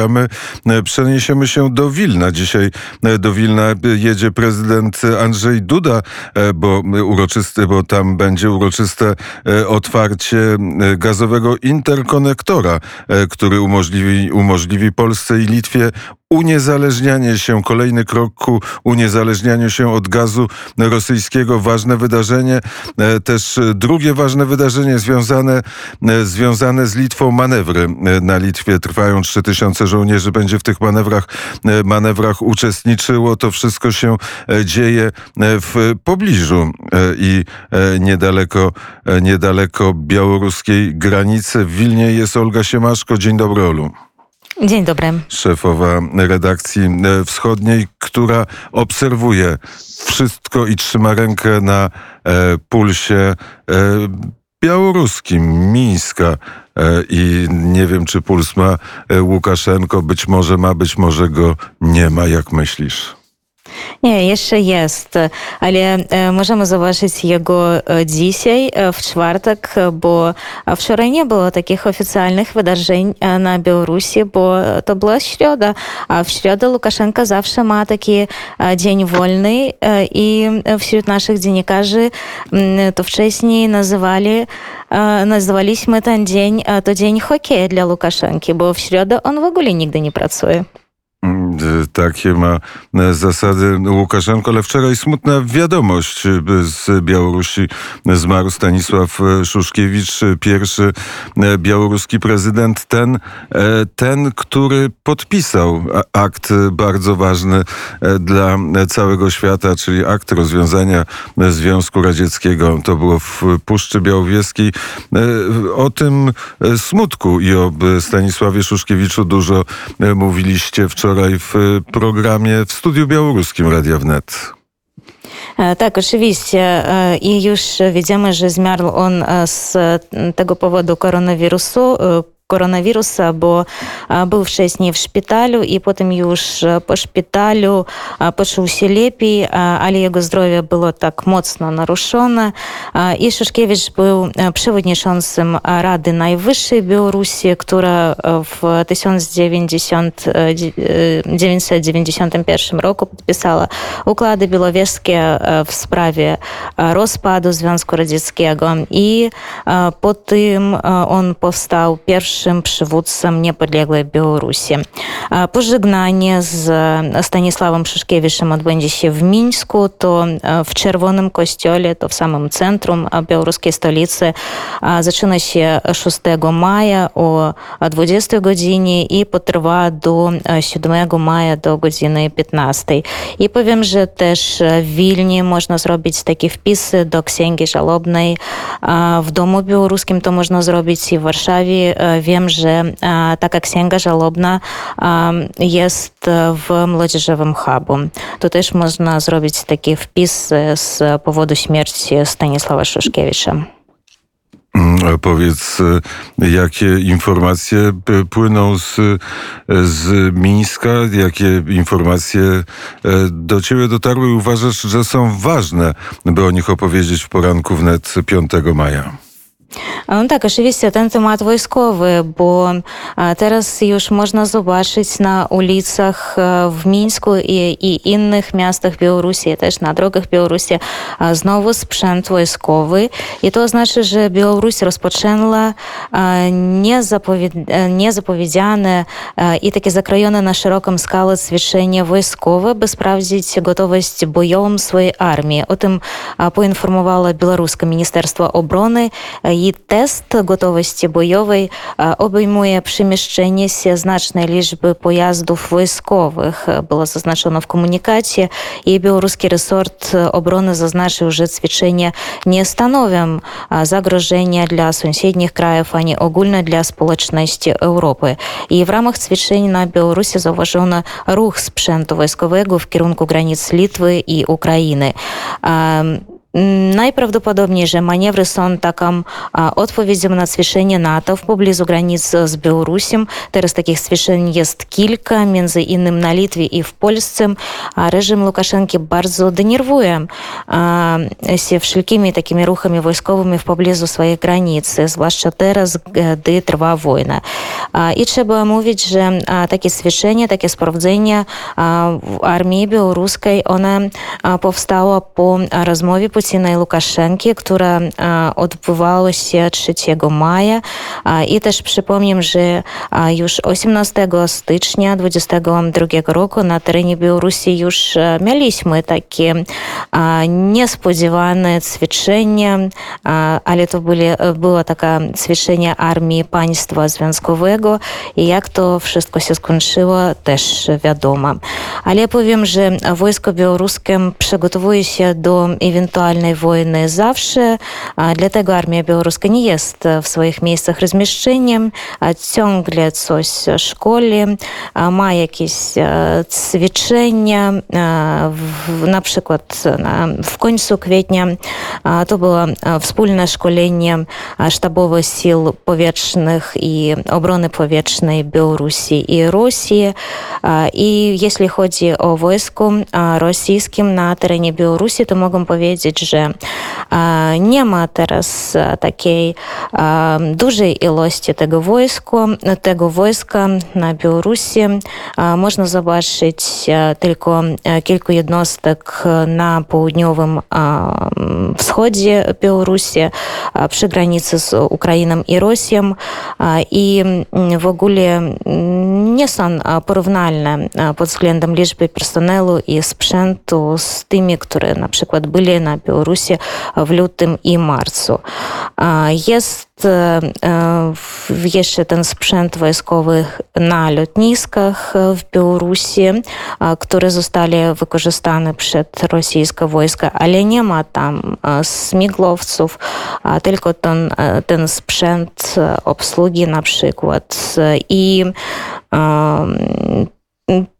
A my e, przeniesiemy się do Wilna. Dzisiaj e, do Wilna jedzie prezydent Andrzej Duda, e, bo uroczysty, bo tam będzie uroczyste otwarcie gazowego interkonektora, który umożliwi, umożliwi Polsce i Litwie uniezależnianie się, kolejny krok ku uniezależnianiu się od gazu rosyjskiego. Ważne wydarzenie. Też drugie ważne wydarzenie związane, związane z Litwą. Manewry na Litwie trwają 3000 żołnierzy będzie w tych manewrach, e, manewrach uczestniczyło. To wszystko się e, dzieje e, w pobliżu i niedaleko, niedaleko białoruskiej granicy. W Wilnie jest Olga Siemaszko. Dzień dobry, Olu. Dzień dobry. Szefowa redakcji wschodniej, która obserwuje wszystko i trzyma rękę na pulsie białoruskim, Mińska e, i nie wiem, czy puls ma e, Łukaszenko, być może ma, być może go nie ma, jak myślisz? Nie, jeszcze jest, ale możemy zobaczyć jego dzisiaj, w czwartek, bo wczoraj nie było takich oficjalnych wydarzeń na Białorusi, bo to była środa, a w środę Łukaszenka zawsze ma taki dzień wolny i wśród naszych dziennikarzy to wcześniej nazywali nazywaliśmy ten dzień to dzień hokeja dla Łukaszenki, bo w środę on w ogóle nigdy nie pracuje. Takie ma e, zasady Łukaszenko, ale wczoraj smutna wiadomość e, z Białorusi. Zmarł Stanisław e, Szuszkiewicz, pierwszy białoruski prezydent, ten, ten, który podpisał akt bardzo ważny dla całego świata, czyli akt rozwiązania Związku Radzieckiego. To było w Puszczy Białowieskiej. O tym smutku i o Stanisławie Szuszkiewiczu dużo mówiliście wczoraj wczoraj w programie w Studiu Białoruskim Radia Wnet. Tak, oczywiście. I już widzimy, że zmarł on z tego powodu koronawirusu koronawirusa, bo był wcześniej w szpitalu i potem już po szpitalu poczuł się lepiej, ale jego zdrowie było tak mocno naruszone. I Szuszkiewicz był przewodniczącym Rady Najwyższej Białorusi, która w 1991 roku podpisała układy białowieskie w sprawie rozpadu Związku Radzieckiego i po tym on powstał pierwszy pierwszym przywódcą niepodległej Białorusi. Pożegnanie z Stanisławem Szyszkiewiczem odbędzie się w Mińsku, to w Czerwonym Kościele, to w samym centrum białoruskiej stolicy. Zaczyna się 6 maja o 20 godzinie i potrwa do 7 maja do godziny 15. I powiem, że też w Wilnie można zrobić takie wpisy do księgi żalobnej. W domu białoruskim to można zrobić i w Warszawie, wiem, że taka księga żalobna jest w Młodzieżowym Hubu. Tu też można zrobić taki wpis z powodu śmierci Stanisława Szuszkiewicza. Mm, powiedz, jakie informacje płyną z, z Mińska, jakie informacje e, do ciebie dotarły i uważasz, że są ważne, by o nich opowiedzieć w poranku wnet 5 maja? No tak, oczywiście ten temat wojskowy, bo teraz już można zobaczyć na ulicach w Mińsku i, i innych miastach Białorusi, też na drogach Białorusi znowu sprzęt wojskowy i to znaczy, że Białoruś rozpoczęła niezapowiedziane i takie zakrojone na szeroką skalę ćwiczenia wojskowe, by sprawdzić gotowość bojową swojej armii. O tym poinformowało białoruskie Ministerstwo Obrony i test gotowości bojowej obejmuje przemieszczenie się znacznej liczby pojazdów wojskowych. Było zaznaczone w komunikacie i białoruski resort obrony zaznaczył, że ćwiczenia nie stanowią zagrożenia dla sąsiednich krajów ani ogólnie dla społeczności Europy. I w ramach ćwiczeń na Białorusi zauważono ruch sprzętu wojskowego w kierunku granic Litwy i Ukrainy. Najprawdopodobniej, że manewry są taką odpowiedzią na ćwiczenia NATO w pobliżu granic z Białorusiem. Teraz takich ćwiczeń jest kilka, między na Litwie i w Polsce. A reżim Łukaszenki bardzo denerwuje się wszelkimi takimi ruchami wojskowymi w pobliżu swoich granic, zwłaszcza teraz, gdy trwa wojna. I trzeba mówić, że takie ćwiczenia, takie sprawdzenia a, w armii białoruskiej, one a, powstała po rozmowie i Łukaszenki, która a, odbywała się 3 maja. I też przypomnę, że już 18 stycznia 2022 roku na terenie Białorusi już e, mieliśmy takie niespodziewane ćwiczenia, a, ale to byli, było takie ćwiczenie armii państwa związkowego i jak to wszystko się skończyło też wiadomo. Ale powiem, że wojsko białoruskie przygotowuje się do rozmieszczenia, a ciągle coś szkoli, a ma jakieś e, ćwiczenia, e, w, na przykład na, w końcu kwietnia a, to było e, wspólne szkolenie e, sztabowych sił powietrznych i obrony powietrznej Białorusi i Rosji. A, I jeśli chodzi o wojsko a, rosyjskim na terenie Białorusi, to mogę powiedzieć, że a, nie ma teraz takiej dużej ilości tego wojska, tego wojska na Białorusi. Można zobaczyć tylko kilku jednostek na południowym wschodzie Białorusi, przy granicy z Ukrainą i Rosją. I w ogóle nie są porównalne pod względem liczby personelu i sprzętu z tymi, które na przykład byli na Białorusi w lutym i marcu. Jest jeszcze ten sprzęt wojskowy na lotniskach w Białorusi, które zostali wykorzystane przez rosyjskie wojska, ale nie ma tam śmiglowców, a tylko ten, ten sprzęt obsługi na przykład. I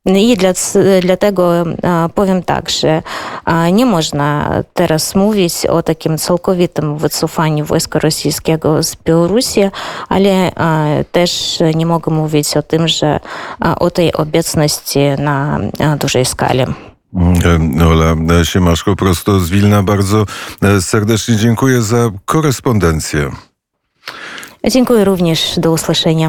i dla, dlatego e, powiem tak, że e, nie można teraz mówić o takim całkowitym wycofaniu wojska rosyjskiego z Białorusi, ale e, też nie mogę mówić o tym, że e, o tej obecności na e, dużej skali. E, Ola Siemaszko prosto z Wilna. Bardzo e, serdecznie dziękuję za korespondencję. Dziękuję również. Do usłyszenia.